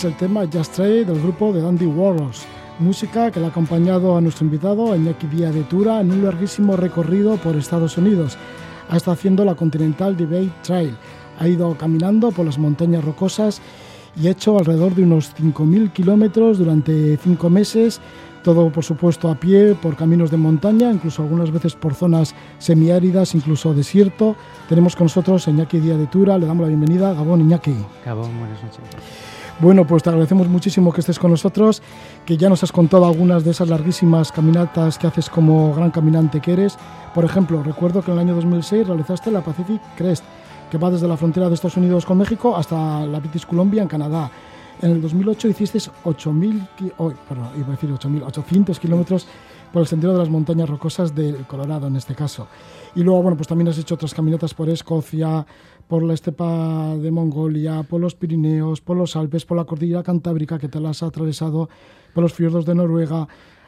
Es el tema Just Try del grupo de Dandy Warriors, música que le ha acompañado a nuestro invitado Iñaki Díaz de Tura en un larguísimo recorrido por Estados Unidos. Ha estado haciendo la Continental Debate Trail, ha ido caminando por las montañas rocosas y ha hecho alrededor de unos 5.000 kilómetros durante cinco meses, todo por supuesto a pie, por caminos de montaña, incluso algunas veces por zonas semiáridas, incluso desierto. Tenemos con nosotros a Iñaki Díaz de Tura, le damos la bienvenida. Gabón, Iñaki. Gabón, buenas noches. Bueno, pues te agradecemos muchísimo que estés con nosotros, que ya nos has contado algunas de esas larguísimas caminatas que haces como gran caminante que eres. Por ejemplo, recuerdo que en el año 2006 realizaste la Pacific Crest, que va desde la frontera de Estados Unidos con México hasta la British Columbia en Canadá. En el 2008 hiciste 8.000, ki- oh, perdón, iba a decir 8.000, 800 kilómetros por el sendero de las montañas rocosas del Colorado en este caso. Y luego, bueno, pues también has hecho otras caminatas por Escocia, por la estepa de Mongolia, por los Pirineos, por los Alpes, por la cordillera Cantábrica que te las has atravesado, por los fiordos de Noruega.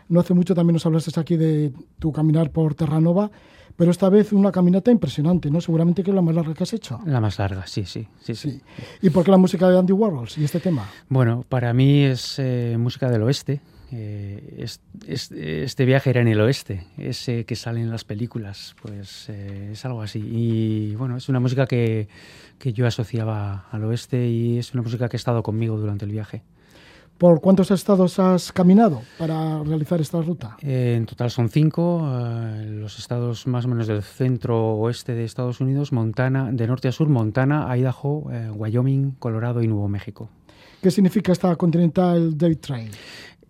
No hace mucho también nos hablaste aquí de tu caminar por Terranova, pero esta vez una caminata impresionante, ¿no? Seguramente que es la más larga que has hecho. La más larga, sí, sí, sí, sí. Sí. ¿Y por qué la música de Andy Warhols y este tema? Bueno, para mí es eh, música del oeste. Eh, es- es- este viaje era en el oeste, ese que sale en las películas, pues eh, es algo así. Y bueno, es una música que, que yo asociaba al oeste y es una música que ha estado conmigo durante el viaje. ¿Por cuántos estados has caminado para realizar esta ruta? Eh, en total son cinco, eh, los estados más o menos del centro oeste de Estados Unidos, Montana, de norte a sur, Montana, Idaho, eh, Wyoming, Colorado y Nuevo México. ¿Qué significa esta Continental Day Trail?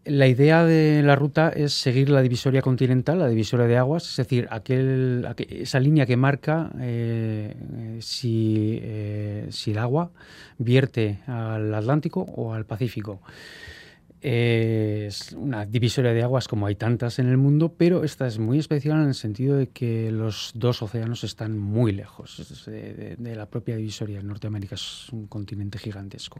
La idea de la ruta es seguir la divisoria continental, la divisoria de aguas, es decir, aquel, aqu- esa línea que marca eh, si, eh, si el agua vierte al Atlántico o al Pacífico. Es una divisoria de aguas como hay tantas en el mundo, pero esta es muy especial en el sentido de que los dos océanos están muy lejos de, la propia divisoria. Norteamérica es un continente gigantesco.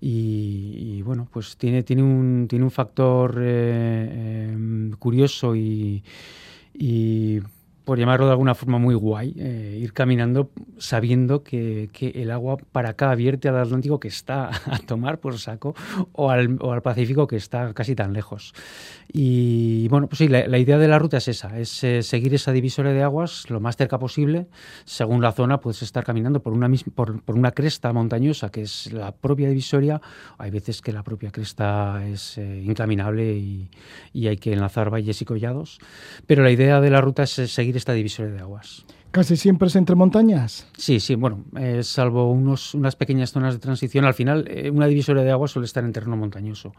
Y, bueno, pues tiene, tiene, un, tiene un factor eh, eh, curioso y, por llamarlo de alguna forma, muy guay, eh, ir caminando sabiendo que, que el agua para acá vierte al Atlántico que está a tomar por saco o al, o al Pacífico que está casi tan lejos. Y bueno, pues sí, la, la idea de la ruta es esa, es eh, seguir esa divisoria de aguas lo más cerca posible. Según la zona, puedes estar caminando por una, por, por una cresta montañosa que es la propia divisoria. Hay veces que la propia cresta es eh, incaminable y, y hay que enlazar valles y collados. Pero la idea de la ruta es eh, seguir esta divisoria de aguas. ¿Casi siempre es entre montañas? Sí, sí, bueno, eh, salvo unos, unas pequeñas zonas de transición, al final eh, una divisoria de agua suele estar en terreno montañoso.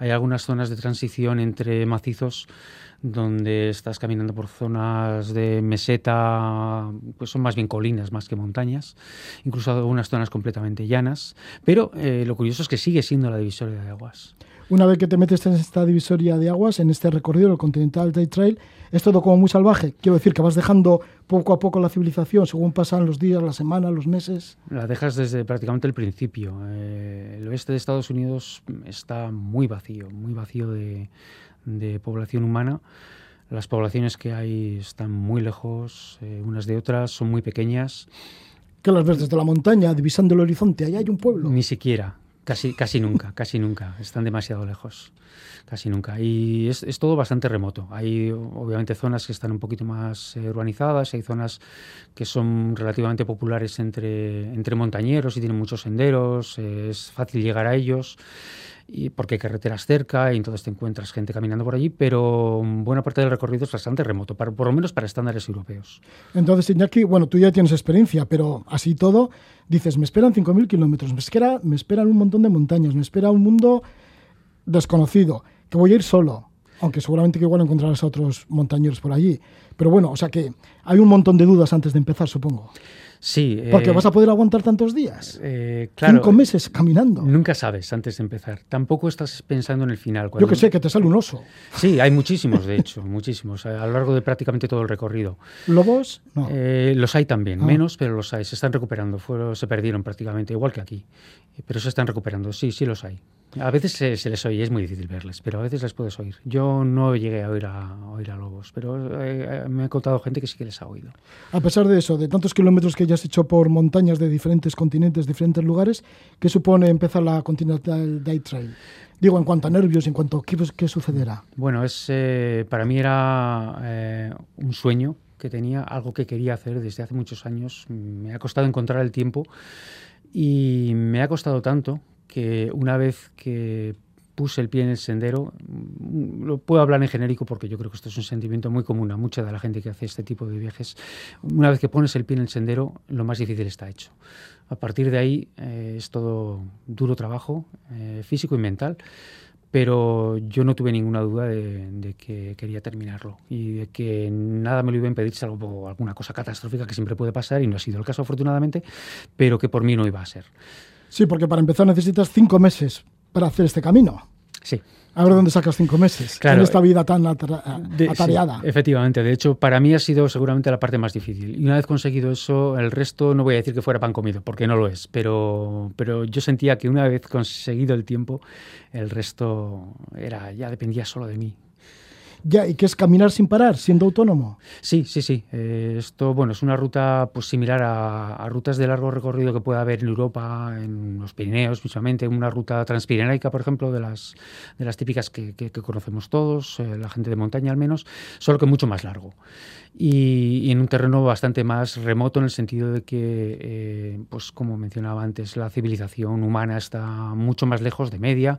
Hay algunas zonas de transición entre macizos donde estás caminando por zonas de meseta, pues son más bien colinas más que montañas, incluso algunas zonas completamente llanas, pero eh, lo curioso es que sigue siendo la divisoria de aguas. Una vez que te metes en esta divisoria de aguas, en este recorrido del Continental Day Trail, es todo como muy salvaje. Quiero decir que vas dejando poco a poco la civilización según pasan los días, las semanas, los meses. La dejas desde prácticamente el principio. Eh, el oeste de Estados Unidos está muy vacío, muy vacío de, de población humana. Las poblaciones que hay están muy lejos, eh, unas de otras, son muy pequeñas. Que las ves desde la montaña, divisando el horizonte. Ahí hay un pueblo. Ni siquiera. Casi, casi nunca, casi nunca. Están demasiado lejos. Casi nunca. Y es, es todo bastante remoto. Hay obviamente zonas que están un poquito más eh, urbanizadas, hay zonas que son relativamente populares entre, entre montañeros y tienen muchos senderos, eh, es fácil llegar a ellos y porque hay carreteras cerca y entonces te encuentras gente caminando por allí, pero buena parte del recorrido es bastante remoto, para, por lo menos para estándares europeos. Entonces, Iñaki, bueno, tú ya tienes experiencia, pero así todo, dices, me esperan 5.000 kilómetros, me, espera, me esperan un montón de montañas, me espera un mundo desconocido, que voy a ir solo, aunque seguramente que igual encontrarás a otros montañeros por allí. Pero bueno, o sea que hay un montón de dudas antes de empezar, supongo. Sí. Porque eh, vas a poder aguantar tantos días. eh, claro, Cinco meses caminando. Nunca sabes antes de empezar. Tampoco estás pensando en el final. Yo que sé, que te sale un oso. Sí, hay muchísimos, de hecho, muchísimos, a lo largo de prácticamente todo el recorrido. Lobos, no. Eh, los hay también, Ah. menos, pero los hay. Se están recuperando. Fueron, se perdieron prácticamente, igual que aquí. Eh, Pero se están recuperando. Sí, sí los hay. A veces se, se les oye, es muy difícil verles, pero a veces les puedes oír. Yo no llegué a oír a, a oír a lobos, pero eh, eh, me ha contado gente que sí que les ha oído. A pesar de eso, de tantos kilómetros que ya has hecho por montañas de diferentes continentes, diferentes lugares, ¿qué supone empezar la Continental Day Trail? Digo, en cuanto a nervios, en cuanto a qué, qué sucederá. Bueno, es, eh, para mí era eh, un sueño que tenía, algo que quería hacer desde hace muchos años. Me ha costado encontrar el tiempo y me ha costado tanto que una vez que puse el pie en el sendero, lo puedo hablar en genérico porque yo creo que esto es un sentimiento muy común a mucha de la gente que hace este tipo de viajes. Una vez que pones el pie en el sendero, lo más difícil está hecho. A partir de ahí eh, es todo duro trabajo eh, físico y mental pero yo no tuve ninguna duda de, de que quería terminarlo y de que nada me lo iba a impedir, salvo alguna cosa catastrófica que siempre puede pasar y no ha sido el caso afortunadamente, pero que por mí no iba a ser. Sí, porque para empezar necesitas cinco meses para hacer este camino. Sí. A ver dónde sacas cinco meses Claro, en esta vida tan atra- De- atareada. sí, efectivamente, de hecho, para mí ha sido seguramente la parte más difícil. Y una vez conseguido eso, el resto no voy a decir que fuera pan comido, porque no lo es, pero, pero yo sentía que una vez conseguido el tiempo, el resto era ya dependía solo de mí. Ya, ¿y qué es caminar sin parar, siendo autónomo? Sí, sí, sí. Eh, esto, bueno, es una ruta pues, similar a, a rutas de largo recorrido que puede haber en Europa, en los Pirineos, precisamente, una ruta transpirenaica, por ejemplo, de las, de las típicas que, que- que conocemos todos, eh, la gente de montaña al menos, solo que mucho más largo. Y, en un terreno bastante más remoto en el sentido de que, eh, pues como mencionaba antes, la civilización humana está mucho más lejos de media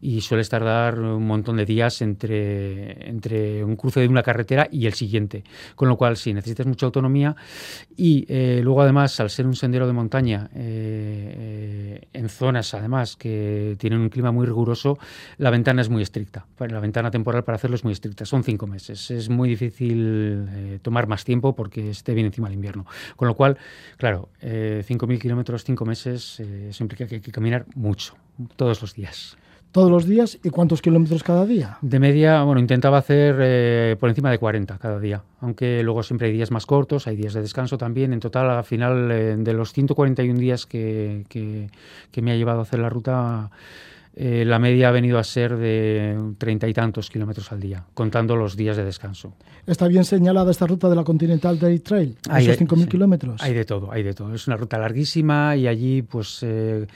y suele tardar un montón de días entre, entre un cruce de una carretera y el siguiente. Con lo cual, sí, necesitas mucha autonomía y eh, luego además, al ser un sendero de montaña, eh, eh, en zonas además que tienen un clima muy riguroso, la ventana es muy estricta. La ventana temporal para hacerlo es muy estricta, son cinco meses. Es muy difícil eh, tomar más tiempo porque esté bien encima el invierno. Con lo cual, claro, eh, 5.000 kilómetros, cinco meses, eh, eso implica que hay que caminar mucho, todos los días. Todos los días y cuántos kilómetros cada día. De media, bueno, intentaba hacer eh, por encima de 40 cada día, aunque luego siempre hay días más cortos, hay días de descanso también. En total, al final, eh, de los 141 días que, que- que me ha llevado a hacer la ruta, eh, la media ha venido a ser de treinta y tantos kilómetros al día, contando los días de descanso. Está bien señalada esta ruta de la Continental Day Trail, Hay esos de- 5.000 sí. kilómetros. Hay de todo, hay de todo. Es una ruta larguísima y allí, pues, eh,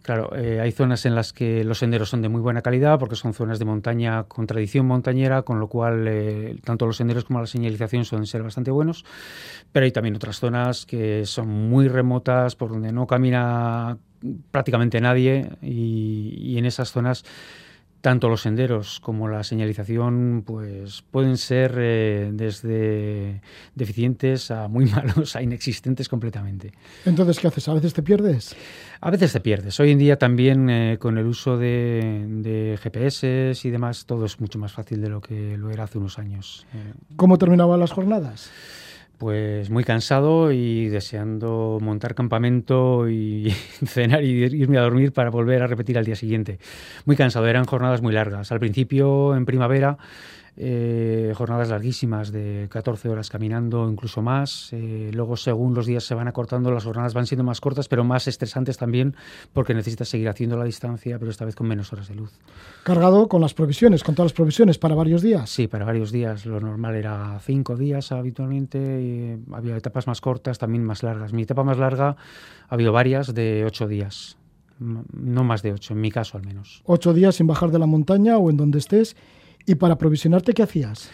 claro, eh, hay zonas en las que los senderos son de muy buena calidad porque son zonas de montaña con tradición montañera, con lo cual tanto los senderos como la señalización suelen ser bastante buenos. Pero hay también otras zonas que son muy remotas, por donde no camina prácticamente nadie y, y en esas zonas tanto los senderos como la señalización pues pueden ser eh, desde deficientes a muy malos a inexistentes completamente. Entonces, ¿qué haces? ¿A veces te pierdes? A veces te pierdes. Hoy en día también eh, con el uso de, de GPS y demás todo es mucho más fácil de lo que lo era hace unos años. ¿Cómo terminaban las jornadas? Pues muy cansado y deseando montar campamento y cenar y irme a dormir para volver a repetir al día siguiente. Muy cansado, eran jornadas muy largas. Al principio, en primavera, eh, jornadas larguísimas de 14 horas caminando, incluso más. Eh, luego, según los días se van acortando, las jornadas van siendo más cortas, pero más estresantes también, porque necesitas seguir haciendo la distancia, pero esta vez con menos horas de luz. Cargado con las provisiones, con todas las provisiones para varios días. Sí, para varios días. Lo normal era cinco días habitualmente. y había etapas más cortas, también más largas. Mi etapa más larga ha habido varias de ocho días. no más de ocho, en mi caso al menos. Ocho días sin bajar de la montaña o en donde estés. ¿Y para aprovisionarte qué hacías?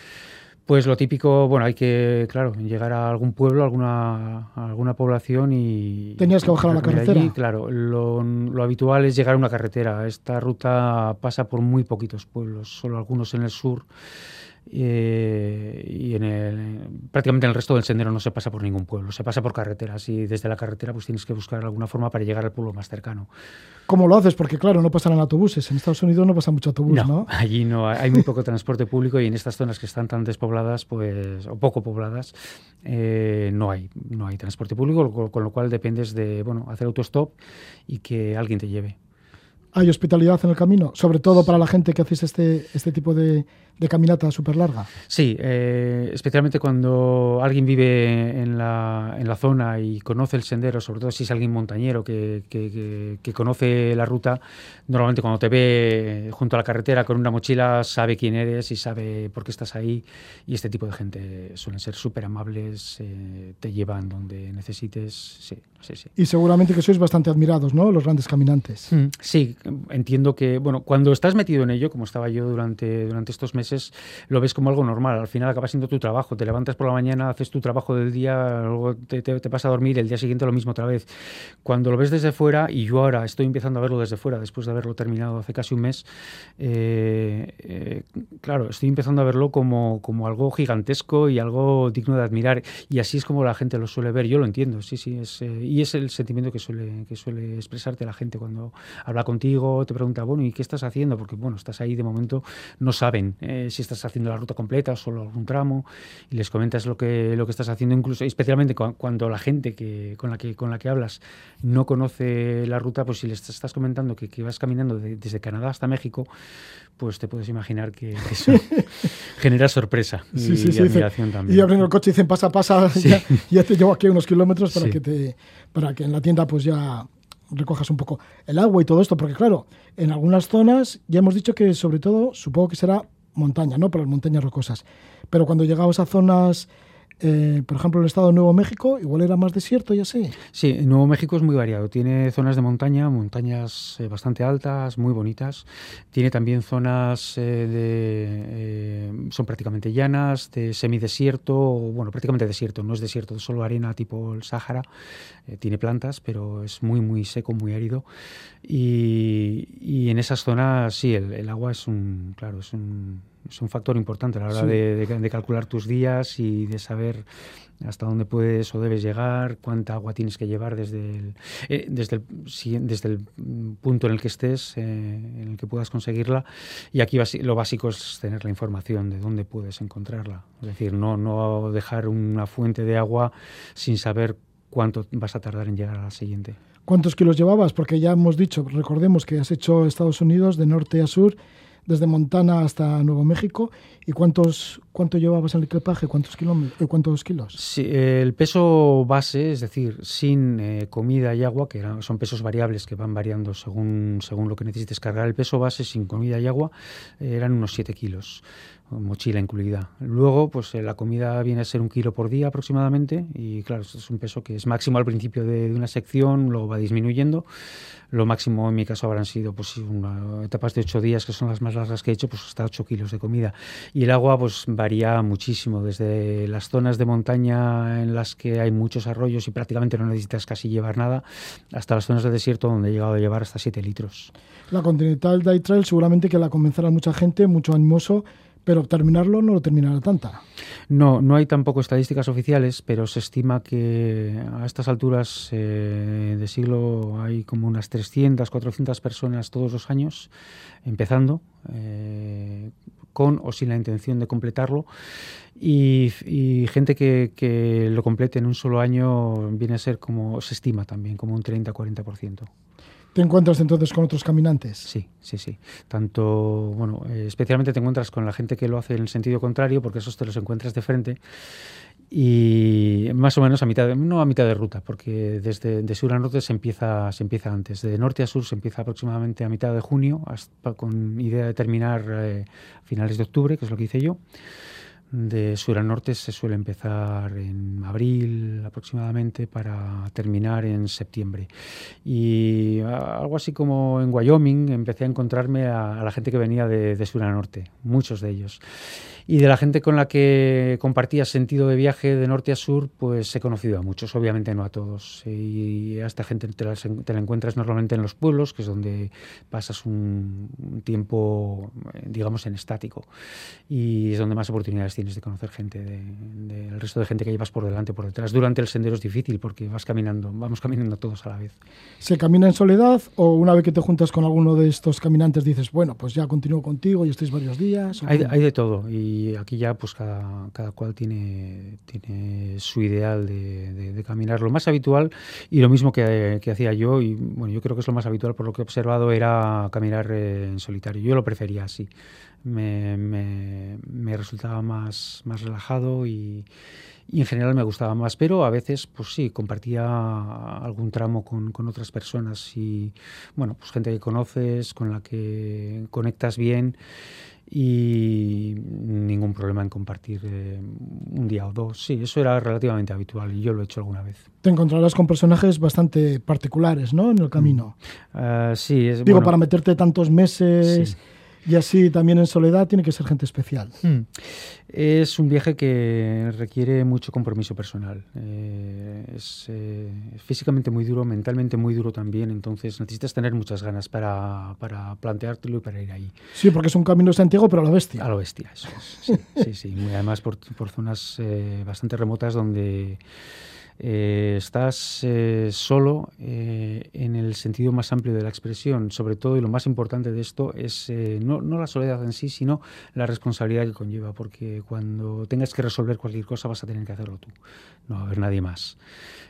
Pues lo típico, bueno, hay que, claro, llegar a algún pueblo, a alguna, alguna población y... Tenías que bajar a la carretera. claro, lo, lo, habitual es llegar a una carretera. Esta ruta pasa por muy poquitos pueblos, solo algunos en el sur eh, y en el, prácticamente en el resto del sendero no se pasa por ningún pueblo, se pasa por carreteras y desde la carretera pues tienes que buscar alguna forma para llegar al pueblo más cercano. ¿Cómo lo haces? Porque claro, no pasan en autobuses, en Estados Unidos no pasa mucho autobús, ¿no? Allí no, hay muy poco transporte público y en estas zonas que están tan despobladas pues o poco pobladas eh, no hay no hay transporte público, con, lo cual dependes de bueno hacer autostop y que alguien te lleve. ¿Hay hospitalidad en el camino? Sobre todo para la gente que hacéis este, este tipo de, de caminata súper larga. Sí, eh, especialmente cuando alguien vive en la, en la, zona y conoce el sendero, sobre todo si es alguien montañero que, que, que, conoce la ruta, normalmente cuando te ve junto a la carretera con una mochila sabe quién eres y sabe por qué estás ahí y este tipo de gente suelen ser súper amables, eh, te llevan donde necesites, sí, sí, sí. Y seguramente que sois bastante admirados, ¿no? Los grandes caminantes. Mm, sí, entiendo que, bueno, cuando estás metido en ello, como estaba yo durante, durante estos meses, lo ves como algo normal. Al final acaba siendo tu trabajo. Te levantas por la mañana, haces tu trabajo del día, luego te, te, te vas a dormir, el día siguiente lo mismo otra vez. Cuando lo ves desde fuera, y yo ahora estoy empezando a verlo desde fuera, después de haberlo terminado hace casi un mes, eh, eh, claro, estoy empezando a verlo como, como algo gigantesco y algo digno de admirar. Y así es como la gente lo suele ver. Yo lo entiendo, sí, sí. Es, eh, y es el sentimiento que suele, que suele expresarte la gente cuando habla contigo, te pregunta, bueno, ¿y qué estás haciendo? Porque, bueno, estás ahí de momento, no saben. Eh, si estás haciendo la ruta completa o solo algún tramo y les comentas lo que, lo que estás haciendo, incluso especialmente cuando la gente que, con, la que, con la que hablas no conoce la ruta, pues si les estás comentando que, que vas caminando desde Canadá hasta México, pues te puedes imaginar que, eso genera sorpresa y, sí, sí, y admiración también. Y abren el coche y dicen pasa, pasa, ya, ya, te llevo aquí unos kilómetros para que te para que en la tienda pues ya recojas un poco el agua y todo esto, porque claro, en algunas zonas ya hemos dicho que sobre todo, supongo que será montaña, ¿no? Por las montañas rocosas. Pero cuando llegabas a zonas eh, por ejemplo, el estado de Nuevo México igual era más desierto y así. Sí, Nuevo México es muy variado. Tiene zonas de montaña, montañas eh, bastante altas, muy bonitas. Tiene también zonas eh, de. Eh, son prácticamente llanas, de semidesierto, bueno, prácticamente desierto. No es desierto, es solo arena tipo el Sáhara. Eh, tiene plantas, pero es muy, muy seco, muy árido. Y, y en esas zonas, sí, el, el agua es un. Claro, es un es un factor importante a la hora sí. de, de, de, calcular tus días y de saber hasta dónde puedes o debes llegar, cuánta agua tienes que llevar desde el, eh, desde el, desde el punto en el que estés, eh, en el que puedas conseguirla. Y aquí lo básico es tener la información de dónde puedes encontrarla. Es decir, no, no dejar una fuente de agua sin saber cuánto vas a tardar en llegar a la siguiente. ¿Cuántos kilos llevabas? Porque ya hemos dicho, recordemos que has hecho Estados Unidos de norte a sur desde Montana hasta Nuevo México. ¿Y cuántos cuánto llevabas en el equipaje? ¿Cuántos, kilómetros, cuántos kilos? Sí, el peso base, es decir, sin eh, comida y agua, que eran, son pesos variables que van variando según, según lo que necesites cargar, el peso base sin comida y agua eh, eran unos 7 kilos mochila incluida. Luego, pues eh, la comida viene a ser un kilo por día aproximadamente y claro, es un peso que es máximo al principio de, de, una sección, luego va disminuyendo. Lo máximo en mi caso habrán sido pues una, etapas de ocho días, que son las más largas que he hecho, pues hasta 8 kilos de comida. Y el agua pues varía muchísimo, desde las zonas de montaña en las que hay muchos arroyos y prácticamente no necesitas casi llevar nada, hasta las zonas de desierto donde he llegado a llevar hasta 7 litros. La Continental Day Trail seguramente que la comenzará mucha gente, mucho animoso, pero terminarlo no lo terminará tanta. No, no hay tampoco estadísticas oficiales, pero se estima que a estas alturas eh, de siglo hay como unas 300, 400 personas todos los años empezando, eh, con o sin la intención de completarlo, y, y gente que, que, lo complete en un solo año viene a ser como, se estima también, como un 30-40%. ¿Te encuentras entonces con otros caminantes? Sí, sí, sí. Tanto, bueno, eh, especialmente te encuentras con la gente que lo hace en el sentido contrario, porque esos te los encuentras de frente y más o menos a mitad de, no a mitad de ruta porque desde de sur a norte se empieza se empieza antes de norte a sur se empieza aproximadamente a mitad de junio hasta, con idea de terminar eh, a finales de octubre que es lo que hice yo de sur a norte se suele empezar en abril aproximadamente para terminar en septiembre. Y algo así como en Wyoming empecé a encontrarme a, la gente que venía de, de sur a norte, muchos de ellos. Y de la gente con la que compartía sentido de viaje de norte a sur, pues he conocido a muchos, obviamente no a todos. Y a esta gente te la, encuentras normalmente en los pueblos, que es donde pasas un, tiempo, digamos, en estático. Y es donde más oportunidades tienes de conocer gente, del de, resto de gente que llevas por delante, por detrás. Durante el sendero es difícil porque vas caminando, vamos caminando todos a la vez. ¿Se camina en soledad o una vez que te juntas con alguno de estos caminantes dices, bueno, pues ya continúo contigo y estáis varios días? Hay, hay de todo. Y y aquí ya pues cada, cada cual tiene, tiene su ideal de, caminar. Lo más habitual y lo mismo que, hacía yo, y bueno, yo creo que es lo más habitual por lo que he observado, era caminar en solitario. Yo lo prefería así. Me, me, resultaba más, más relajado y, y, en general me gustaba más, pero a veces, pues sí, compartía algún tramo con, con, otras personas y, bueno, pues gente que conoces, con la que conectas bien y ningún problema en compartir eh, un día o dos. Sí, eso era relativamente habitual y yo lo he hecho alguna vez. Te encontrarás con personajes bastante particulares, ¿no? En el camino. Uh, sí, es, Digo, para meterte tantos meses. Y así también en soledad tiene que ser gente especial. Hmm. Es un viaje que requiere mucho compromiso personal. Eh, es eh, físicamente muy duro, mentalmente muy duro también, entonces necesitas tener muchas ganas para, para planteártelo y para ir ahí. Sí, porque es un camino de Santiago, pero a la bestia. A la bestia, eso es. Sí, sí, sí. además por, por zonas eh, bastante remotas donde eh, estás eh, solo eh, en el sentido más amplio de la expresión, sobre todo, y lo más importante de esto es no, no, la soledad en sí, sino la responsabilidad que conlleva, porque cuando tengas que resolver cualquier cosa vas a tener que hacerlo tú, no va a haber nadie más.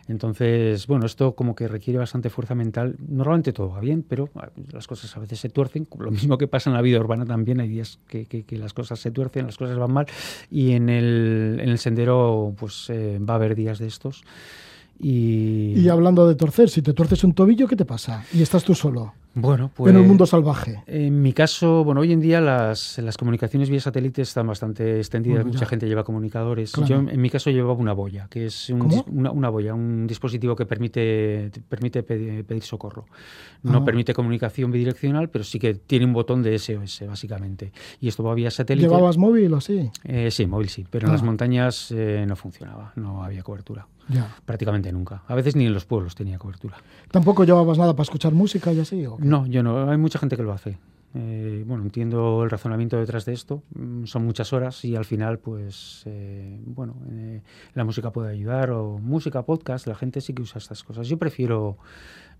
Entonces, bueno, esto como que requiere bastante fuerza mental. Normalmente todo va bien, pero ah, las cosas a veces se tuercen. Lo mismo que pasa en la vida urbana también. Hay días que, las cosas se tuercen, las cosas van mal. Y en el, en el sendero, pues eh, va a haber días de estos. Y... hablando de torcer, si te tuerces un tobillo, ¿qué te pasa? Y estás tú solo. Bueno, pues, en un mundo salvaje. En mi caso, bueno, hoy en día las, las comunicaciones vía satélite están bastante extendidas, mucha gente lleva comunicadores. Yo en mi caso llevaba una boya, que es una, una, boya, un dispositivo que permite, permite pedir, socorro. No ah. permite comunicación bidireccional, pero sí que tiene un botón de SOS, básicamente. Y esto va vía satélite. ¿Llevabas móvil o así? Eh, sí, móvil sí, pero en las ah. montañas eh, no funcionaba, no había cobertura. Ya. Prácticamente nunca. A veces ni en los pueblos tenía cobertura. ¿Tampoco llevabas nada para escuchar música y así? ¿o no, yo no. Hay mucha gente que lo hace. Eh, bueno, entiendo el razonamiento detrás de esto. Mm, son muchas horas y al final, pues, eh, bueno, eh, la música puede ayudar o música, podcast, la gente sí que usa estas cosas. Yo prefiero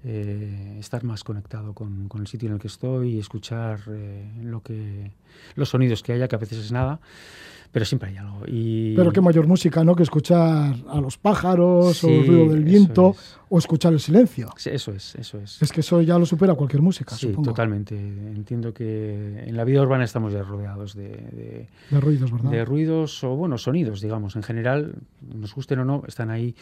estar más conectado con, con, el sitio en el que estoy y escuchar lo que, los sonidos que haya, que a veces es nada pero siempre hay algo. Y... Pero qué mayor música, ¿no? Que escuchar a los pájaros o el ruido del viento o escuchar el silencio. eso es, eso es. Es que eso ya lo supera cualquier música, sí, totalmente. Entiendo que en la vida urbana estamos ya rodeados de, de, ruidos, ¿verdad? De ruidos o, bueno, sonidos, digamos. En general, nos gusten o no, están ahí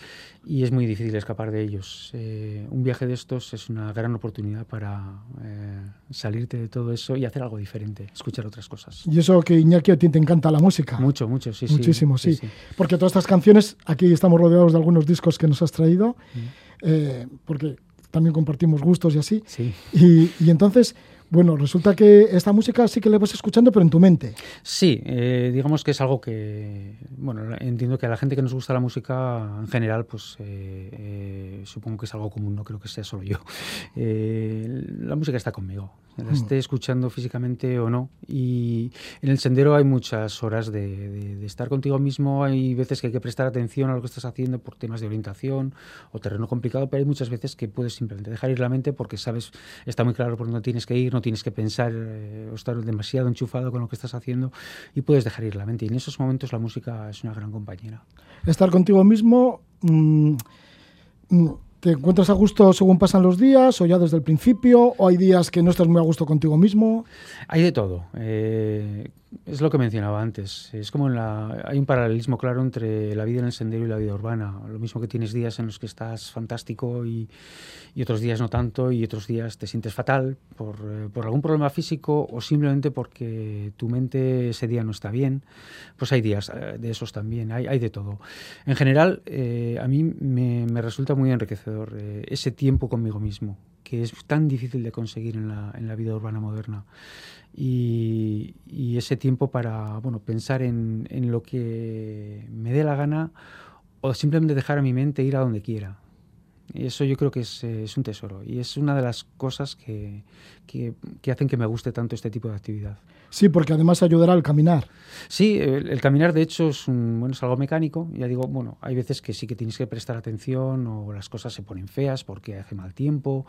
y es muy difícil escapar de ellos. Eh, un viaje de estos es una gran oportunidad para eh, salirte de todo eso y hacer algo diferente, escuchar otras cosas. Y eso que Iñaki a ti te encanta la música. Mucho, mucho, sí. Muchísimo, sí. Porque todas estas canciones, aquí estamos rodeados de algunos discos que nos has traído. Mm. Eh, porque también compartimos gustos y así. Y, y, entonces, bueno, resulta que esta música sí que la vas escuchando, pero en tu mente. Sí, eh, digamos que es algo que, bueno, entiendo que a la gente que nos gusta la música en general, pues eh, eh, supongo que es algo común, no creo que sea solo yo. la música está conmigo, la mm. esté escuchando físicamente o no. Y en el sendero hay muchas horas de, estar contigo mismo, hay veces que hay que prestar atención a lo que estás haciendo por temas de orientación o terreno complicado, pero hay muchas veces que puedes simplemente dejar ir la mente porque sabes, está muy claro por dónde tienes que ir no tienes que pensar eh, o estar demasiado enchufado con lo que estás haciendo y puedes dejar ir la mente. Y en esos momentos la música es una gran compañera. Estar contigo mismo mm, mm, ¿Te encuentras a gusto según pasan los días o ya desde el principio? ¿O hay días que no estás muy a gusto contigo mismo? Hay de todo. Eh, es lo que mencionaba antes. Es como la, hay un paralelismo claro entre la vida en el sendero y la vida urbana. Lo mismo que tienes días en los que estás fantástico y, y otros días no tanto y otros días te sientes fatal por, eh, por, algún problema físico o simplemente porque tu mente ese día no está bien. Pues hay días eh, de esos también. Hay, hay de todo. En general, eh, a mí me, me, resulta muy enriquecedor ese tiempo conmigo mismo que es tan difícil de conseguir en la, en la vida urbana moderna. Y, y, ese tiempo para bueno, pensar en, en, lo que me dé la gana o simplemente dejar a mi mente ir a donde quiera. Y eso yo creo que es, es un tesoro y es una de las cosas que, que, que, hacen que me guste tanto este tipo de actividad. Sí, porque además ayudará al caminar. Sí, el, el, caminar de hecho es, un, bueno, es algo mecánico. Ya digo, bueno, hay veces que sí que tienes que prestar atención o las cosas se ponen feas porque hace mal tiempo,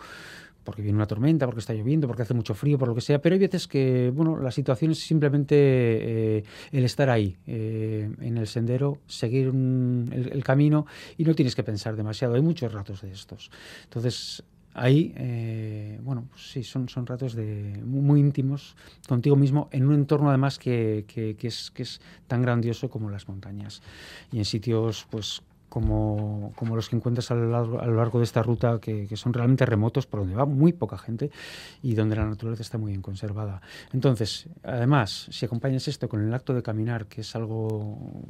porque viene una tormenta, porque está lloviendo, porque hace mucho frío, por lo que sea, pero hay veces que, bueno, la situación es simplemente eh, el estar ahí, eh, en el sendero, seguir el, camino y no tienes que pensar demasiado. Hay muchos ratos de estos. Entonces, ahí, eh, bueno, pues sí, son, son ratos de, muy, muy, íntimos contigo mismo, en un entorno además que, que, que, es, que es tan grandioso como las montañas y en sitios, pues, como, como, los que encuentras a lo largo, a lo largo de esta ruta, que, que, son realmente remotos, por donde va muy poca gente y donde la naturaleza está muy bien conservada. Entonces, además, si acompañas esto con el acto de caminar, que es algo,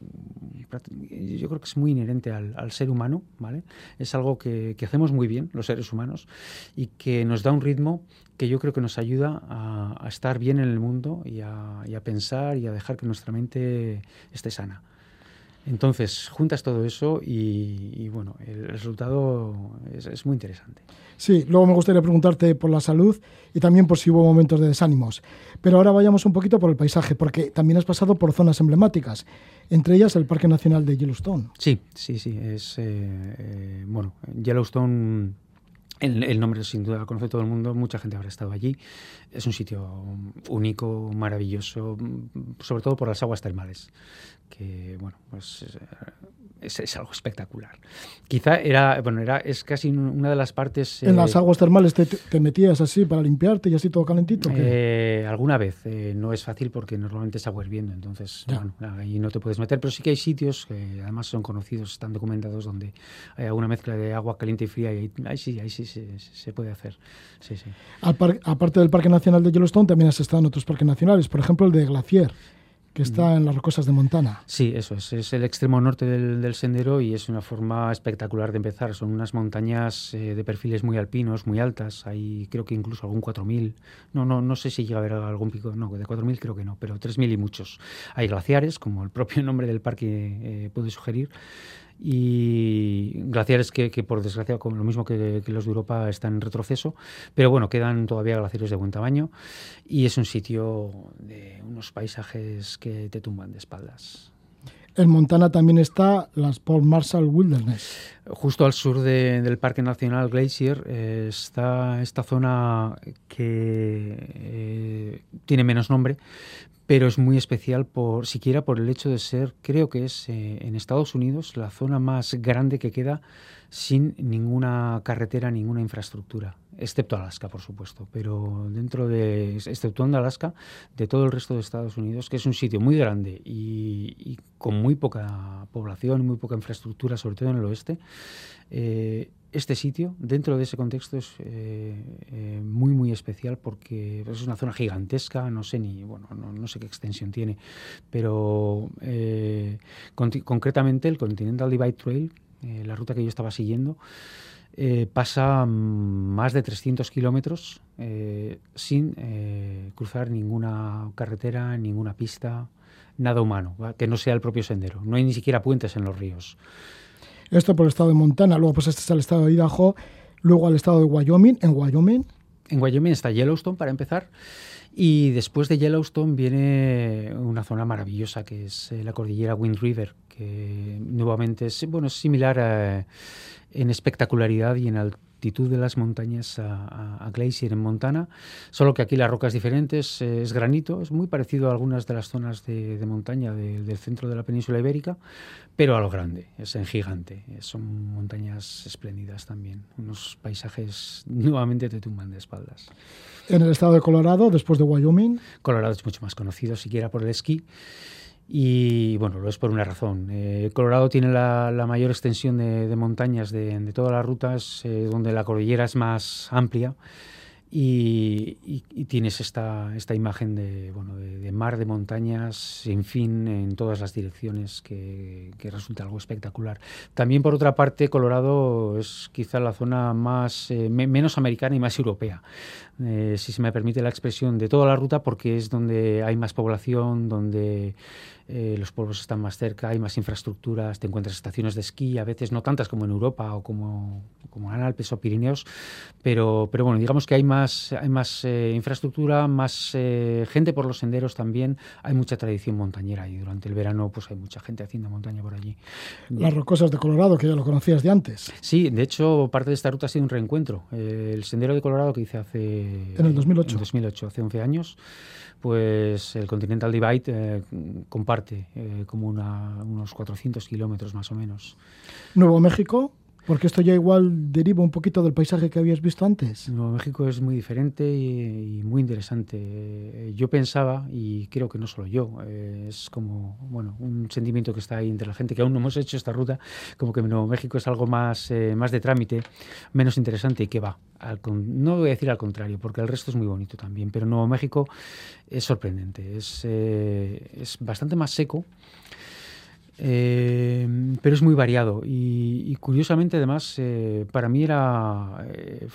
yo creo que es muy inherente al, al ser humano, ¿vale? Es algo que, que, hacemos muy bien los seres humanos y que nos da un ritmo que yo creo que nos ayuda a, a estar bien en el mundo y a, y a pensar y a dejar que nuestra mente esté sana. Entonces, juntas todo eso y, y bueno, el resultado es, es, muy interesante. Sí, luego me gustaría preguntarte por la salud y también por si hubo momentos de desánimos. Pero ahora vayamos un poquito por el paisaje, porque también has pasado por zonas emblemáticas, entre ellas el Parque Nacional de Yellowstone. Sí, sí, sí. Es, eh, eh, bueno, Yellowstone el, el, nombre sin duda lo conoce todo el mundo, mucha gente habrá estado allí. Es un sitio único, maravilloso, sobre todo por las aguas termales, que bueno, pues es, es, algo espectacular. Quizá era, bueno, era, es casi una de las partes... ¿En eh, las aguas termales te, te, metías así para limpiarte y así todo calentito? Eh, alguna vez. Eh, no es fácil porque normalmente es agua hirviendo, entonces bueno, ahí no te puedes meter, pero sí que hay sitios que además son conocidos, están documentados, donde hay alguna mezcla de agua caliente y fría y ahí, ahí sí, ahí sí se, se puede hacer. Sí, sí. Aparte del Parque Nacional de Yellowstone, también has estado en otros parques nacionales, por ejemplo el de Glacier que está en las rocosas de Montana. Sí, eso es. Es el extremo norte del, del, sendero y es una forma espectacular de empezar. Son unas montañas eh, de perfiles muy alpinos, muy altas. Hay creo que incluso algún 4.000. No, no, no sé si llega a haber algún pico. No, de 4.000 creo que no, pero 3.000 y muchos. Hay glaciares, como el propio nombre del parque eh, puede sugerir y glaciares que, que, por desgracia, como lo mismo que, que, los de Europa, están en retroceso, pero bueno, quedan todavía glaciares de buen tamaño y es un sitio de unos paisajes que te tumban de espaldas. En Montana también está las Paul Marshall Wilderness. Justo al sur de, del Parque Nacional Glacier eh, está esta zona que eh, tiene menos nombre, pero es muy especial por siquiera por el hecho de ser, creo que es eh, en Estados Unidos la zona más grande que queda sin ninguna carretera, ninguna infraestructura, excepto Alaska, por supuesto, pero dentro de, exceptuando Alaska, de todo el resto de Estados Unidos, que es un sitio muy grande y, con muy poca población, muy poca infraestructura, sobre todo en el oeste, eh, este sitio, dentro de ese contexto, es eh, eh, muy, muy especial porque es una zona gigantesca, no sé ni, bueno, no, no sé qué extensión tiene, pero eh, con, concretamente el Continental Divide Trail, eh, la ruta que yo estaba siguiendo, eh, pasa más de 300 kilómetros eh, sin cruzar ninguna carretera, ninguna pista, nada humano, ¿va? que no sea el propio sendero. No hay ni siquiera puentes en los ríos. Esto por el estado de Montana, luego pues este es el estado de Idaho, luego al estado de Wyoming, en Wyoming. En Wyoming está Yellowstone para empezar. Y después de Yellowstone viene una zona maravillosa que es la cordillera Wind River, que nuevamente es, bueno, similar a, en espectacularidad y en, al, altitud de las montañas a, Glacier en Montana, solo que aquí la roca es diferente, es, granito, es muy parecido a algunas de las zonas de, montaña del centro de la península ibérica, pero a lo grande, es en gigante, son montañas espléndidas también, unos paisajes nuevamente te tumban de espaldas. En el estado de Colorado, después de Wyoming. Colorado es mucho más conocido, siquiera por el esquí. Y bueno, lo es por una razón. Eh, Colorado tiene la, mayor extensión de, montañas de, de, todas las rutas, eh, donde la cordillera es más amplia y, tienes esta, esta imagen de, bueno, de, mar, de montañas, sin fin, en todas las direcciones, que, resulta algo espectacular. También, por otra parte, Colorado es quizá la zona más eh, menos americana y más europea, si se me permite la expresión, de toda la ruta, porque es donde hay más población, donde eh, los pueblos están más cerca, hay más infraestructuras, te encuentras estaciones de esquí, a veces no tantas como en Europa o como, como en Alpes o Pirineos, pero, pero bueno, digamos que hay más, hay más eh, infraestructura, más eh, gente por los senderos también, hay mucha tradición montañera y durante el verano pues hay mucha gente haciendo montaña por allí. Las rocosas de Colorado, que ya lo conocías de antes. Sí, de hecho parte de esta ruta ha sido un reencuentro. el sendero de Colorado que hice hace... En el 2008. En 2008, hace 11 años pues el Continental Divide eh, comparte eh, como unos 400 kilómetros más o menos. Nuevo México, porque esto ya igual deriva un poquito del paisaje que habías visto antes. Nuevo México es muy diferente y, muy interesante. Eh, yo pensaba, y creo que no solo yo, eh, es como bueno un sentimiento que está ahí entre la gente que aún no hemos hecho esta ruta, como que Nuevo México es algo más, eh, más de trámite, menos interesante y que va. no voy a decir al contrario, porque el resto es muy bonito también, pero Nuevo México es sorprendente, es, es bastante más seco. Eh, pero es muy variado y, curiosamente además eh, para mí era eh,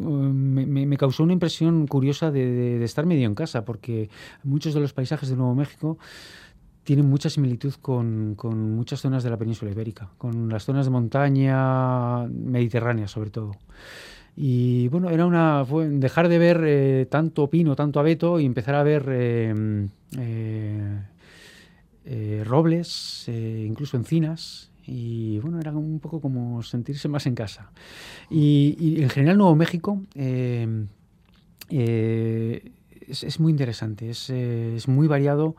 me, causó una impresión curiosa de, estar medio en casa porque muchos de los paisajes de Nuevo México tienen mucha similitud con, muchas zonas de la península ibérica, con las zonas de montaña mediterránea sobre todo. Y bueno, era una dejar de ver tanto pino, tanto abeto y empezar a ver eh, robles, eh, incluso encinas, y bueno, era un poco como sentirse más en casa. Y, en general Nuevo México eh, es, muy interesante, es, muy variado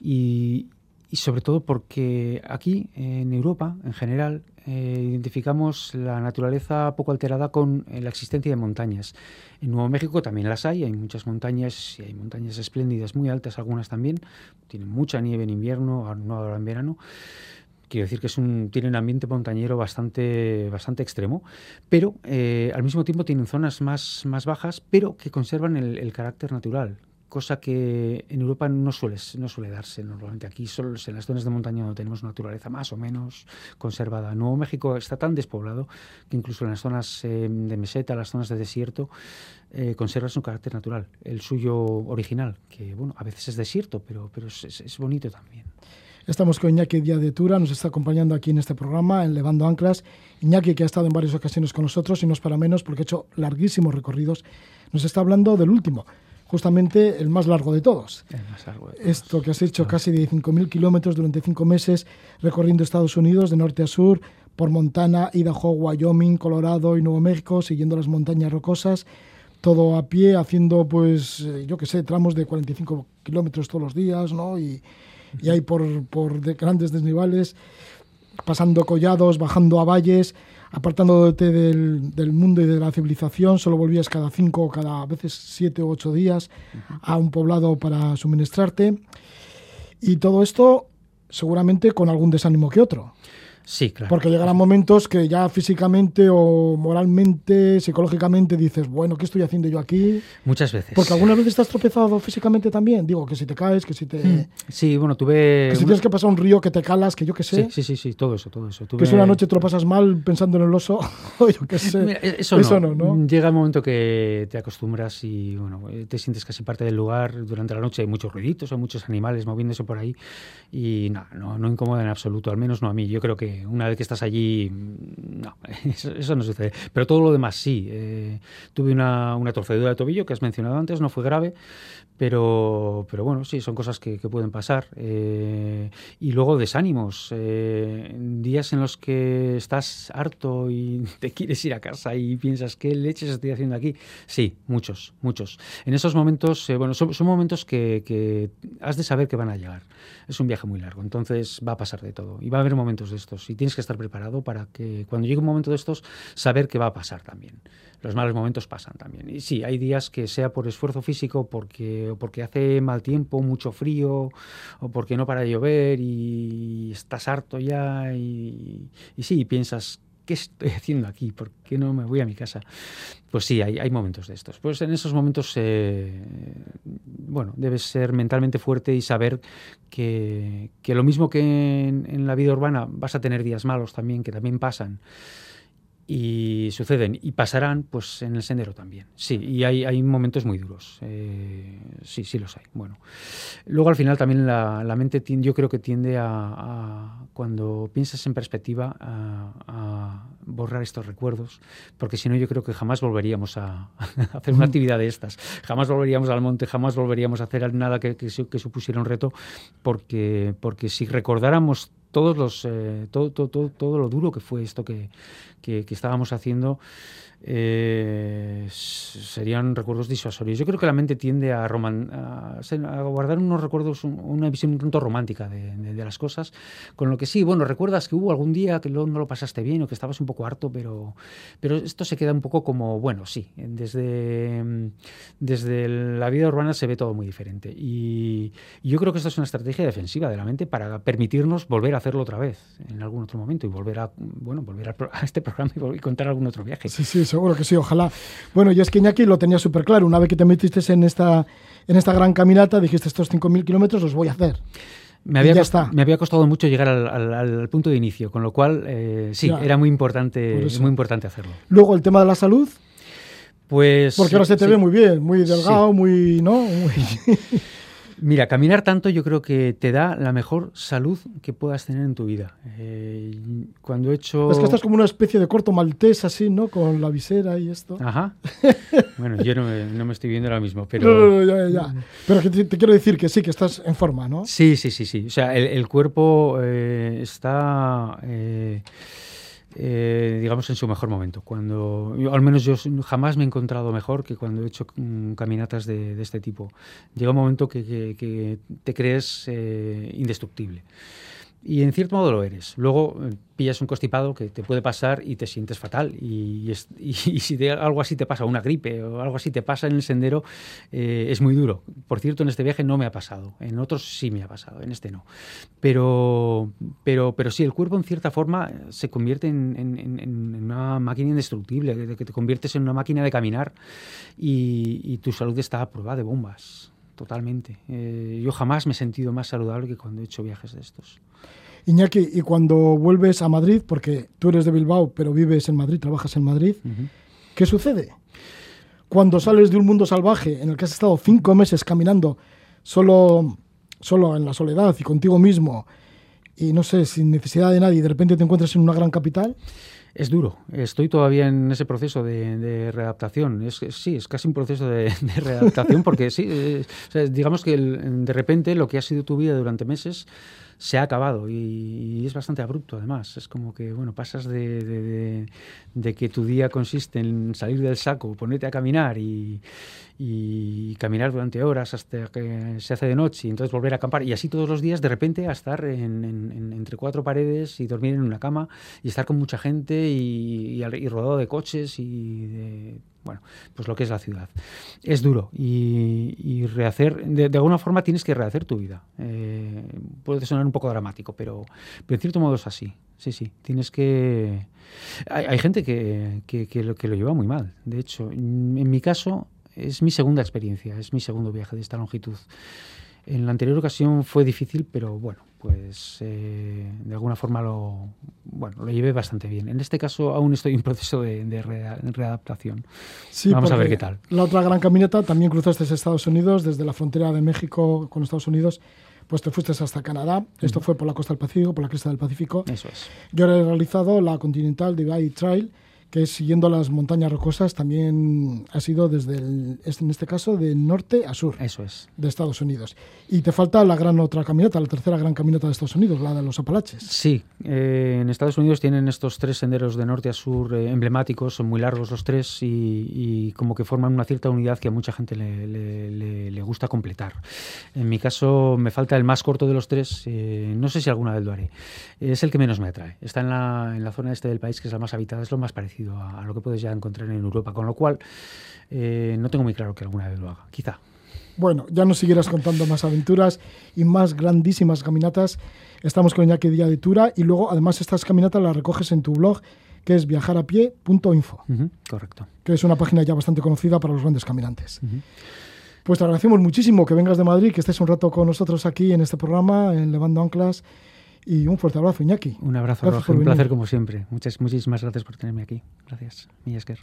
y, y, sobre todo porque aquí en Europa en general eh, identificamos la naturaleza poco alterada con eh, la existencia de montañas. En Nuevo México también las hay, hay muchas montañas y hay montañas espléndidas, muy altas algunas también, tienen mucha nieve en invierno, no ahora en verano. Quiero decir que es un, tiene un ambiente montañero bastante, bastante extremo, pero eh, al mismo tiempo tienen zonas más, más bajas, pero que conservan el carácter natural, cosa que en Europa no suele, no suele darse normalmente. Aquí solo en las zonas de montaña donde tenemos naturaleza más o menos conservada. Nuevo México está tan despoblado que incluso en las zonas eh, de meseta, las zonas de desierto, eh, conserva su carácter natural, el suyo original, que bueno, a veces es desierto, pero, pero es, bonito también. Estamos con Iñaki Díaz de Tura, nos está acompañando aquí en este programa, en Levando Anclas. Iñaki, que ha estado en varias ocasiones con nosotros y no es para menos porque ha hecho larguísimos recorridos, nos está hablando del último, justamente el más largo de todos. Esto que has hecho casi 15.000 kilómetros durante cinco meses recorriendo Estados Unidos de norte a sur, por Montana, Idaho, Wyoming, Colorado y Nuevo México, siguiendo las montañas rocosas, todo a pie, haciendo, pues, eh, yo qué sé, tramos de 45 kilómetros todos los días, ¿no? Y, y hay por, por grandes desniveles, pasando collados, bajando a valles apartándote del, del, mundo y de la civilización, solo volvías cada cinco o cada veces siete u ocho días a un poblado para suministrarte. Y todo esto seguramente con algún desánimo que otro. Sí, claro. Porque llegarán momentos que ya físicamente o moralmente, psicológicamente dices, bueno, ¿qué estoy haciendo yo aquí? Muchas veces. Porque algunas veces estás tropezado físicamente también. Digo, que si te caes, que si te... Hmm. Sí, bueno, tuve... Que si tienes que pasar un río, que te calas, que yo qué sé. Sí, sí, sí, todo eso, todo eso. Que si una noche te lo pasas mal pensando en el oso, yo qué sé. eso, eso no. no, Llega el momento que te acostumbras y, bueno, te sientes casi parte del lugar. Durante la noche hay muchos ruiditos, hay muchos animales moviéndose por ahí y no, no, no incomoda en absoluto, al menos no a mí. Yo creo que una vez que estás allí, no, eso, no sucede. Pero todo lo demás sí. Eh, tuve una, una torcedura de tobillo que has mencionado antes, no fue grave, pero, pero bueno, sí, son cosas que, pueden pasar. Eh, y luego desánimos, eh, días en los que estás harto y te quieres ir a casa y piensas, ¿qué leches estoy haciendo aquí? Sí, muchos, muchos. En esos momentos, eh, bueno, son, momentos que, que, has de saber que van a llegar. Es un viaje muy largo, entonces va a pasar de todo. Y va a haber momentos de estos. Y tienes que estar preparado para que cuando llegue un momento de estos, saber que va a pasar también los malos momentos pasan también. Y sí, hay días que sea por esfuerzo físico, porque, porque hace mal tiempo, mucho frío, o porque no para de llover y estás harto ya y, y sí, piensas, ¿qué estoy haciendo aquí? ¿Por qué no me voy a mi casa? Pues sí, hay, hay momentos de estos. Pues en esos momentos, eh, bueno, debes ser mentalmente fuerte y saber que, que lo mismo que en, la vida urbana vas a tener días malos también, que también pasan y suceden y pasarán pues en el sendero también. Sí y hay, hay momentos muy duros. Eh, sí sí los hay. Bueno luego al final también la, la mente tiende, yo creo que tiende a, cuando piensas en perspectiva a, borrar estos recuerdos porque si no yo creo que jamás volveríamos a, hacer una actividad de estas. Jamás volveríamos al monte jamás volveríamos a hacer nada que, que, que supusiera un reto porque porque si recordáramos todos los, eh, todo, todo, todo, lo duro que fue esto que, que, que estábamos haciendo eh, serían recuerdos disuasorios. Yo creo que la mente tiende a, a, guardar unos recuerdos, una visión un tanto romántica de, las cosas, con lo que sí, bueno, recuerdas que hubo algún día que no, lo pasaste bien o que estabas un poco harto, pero, pero esto se queda un poco como, bueno, sí, desde, desde la vida urbana se ve todo muy diferente. Y, yo creo que esto es una estrategia defensiva de la mente para permitirnos volver a hacerlo otra vez en algún otro momento y volver a, bueno, volver a, este programa y, contar algún otro viaje. Sí, sí, seguro que sí, ojalá. Bueno, yo es que Iñaki lo tenía súper claro. Una vez que te metiste en esta, en esta gran caminata, dijiste estos 5.000 kilómetros los voy a hacer. Me había, costado, me había costado mucho llegar al, punto de inicio, con lo cual eh, sí, era muy importante, muy importante hacerlo. Luego el tema de la salud. Pues. Porque ahora se te ve muy bien, muy delgado, muy. ¿no? Muy... Mira, caminar tanto yo creo que te da la mejor salud que puedas tener en tu vida. Eh, cuando he hecho... Es que estás como una especie de corto maltés así, ¿no? Con la visera y esto. Ajá. bueno, yo no me, estoy viendo ahora mismo, pero... No, no, ya, ya. Pero que te, quiero decir que sí, que estás en forma, ¿no? Sí, sí, sí, sí. O sea, el, cuerpo eh, está... Eh, eh, digamos, en su mejor momento. Cuando, al menos yo jamás me he encontrado mejor que cuando he hecho mm, caminatas de, este tipo. Llega un momento que, te crees eh, indestructible. Y en cierto modo lo eres. Luego eh, pillas un constipado que te puede pasar y te sientes fatal. Y, si algo así te pasa, una gripe o algo así te pasa en el sendero, eh, es muy duro. Por cierto, en este viaje no me ha pasado. En otros sí me ha pasado, en este no. Pero, pero, pero sí, el cuerpo en cierta forma se convierte en, una máquina indestructible, que te conviertes en una máquina de caminar y, tu salud está a prueba de bombas totalmente. Eh, yo jamás me he sentido más saludable que cuando he hecho viajes de estos. Iñaki, y cuando vuelves a Madrid, porque tú eres de Bilbao, pero vives en Madrid, trabajas en Madrid, ¿qué sucede? Cuando sales de un mundo salvaje en el que has estado cinco meses caminando solo, solo en la soledad y contigo mismo, y no sé, sin necesidad de nadie, y de repente te encuentras en una gran capital. Es duro, estoy todavía en ese proceso de, readaptación. Es, sí, es casi un proceso de, readaptación porque sí, digamos que de repente lo que ha sido tu vida durante meses se ha acabado y, es bastante abrupto además. Es como que, bueno, pasas de, que tu día consiste en salir del saco, ponerte a caminar y, caminar durante horas hasta que se hace de noche y entonces volver a acampar y así todos los días de repente a estar entre cuatro paredes y dormir en una cama y estar con mucha gente y, y rodado de coches y de bueno, pues lo que es la ciudad. Es duro y, rehacer, de, alguna forma tienes que rehacer tu vida. Eh, puede sonar un poco dramático, pero, en cierto modo es así. Sí, sí, tienes que... Hay, gente que, que lo lleva muy mal. De hecho, en mi caso es mi segunda experiencia, es mi segundo viaje de esta longitud. En la anterior ocasión fue difícil, pero bueno, pues eh, de alguna forma lo, bueno, lo llevé bastante bien. En este caso aún estoy en proceso de, readaptación. Vamos a ver qué tal. La otra gran caminata también cruzaste Estados Unidos, desde la frontera de México con Estados Unidos pues te fuiste hasta Canadá. Esto fue por la costa del Pacífico, por la cresta del Pacífico. Eso es. Yo he realizado la Continental Divide Trail, que es siguiendo las montañas rocosas, también ha sido desde, el, en este caso, de norte a sur Eso es. de Estados Unidos. Y te falta la gran otra caminata, la tercera gran caminata de Estados Unidos, la de los Apalaches. Sí, eh, en Estados Unidos tienen estos tres senderos de norte a sur eh, emblemáticos, son muy largos los tres y, y como que forman una cierta unidad que a mucha gente le, le- le- le gusta completar. En mi caso me falta el más corto de los tres, eh, no sé si alguna vez lo haré. Es el que menos me atrae. Está en la, en la zona este del país que es la más habitada, es lo más parecido a, a lo que puedes ya encontrar en Europa, con lo cual eh, no tengo muy claro que alguna vez lo haga. Quizá. Bueno, ya nos seguirás contando más aventuras y más grandísimas caminatas. Estamos con Iñaki Día de Tura y luego además estas caminatas las recoges en tu blog que es viajarapie.info, Ujú, correcto. que es una página ya bastante conocida para los grandes caminantes. Pues te agradecemos muchísimo que vengas de Madrid, que estés un rato con nosotros aquí en este programa, en Levando Anclas. Y un fuerte abrazo, Iñaki. Un abrazo, Gracias Roge, por un placer como siempre. Muchas, muchísimas gracias por tenerme aquí. Gracias, Millesker.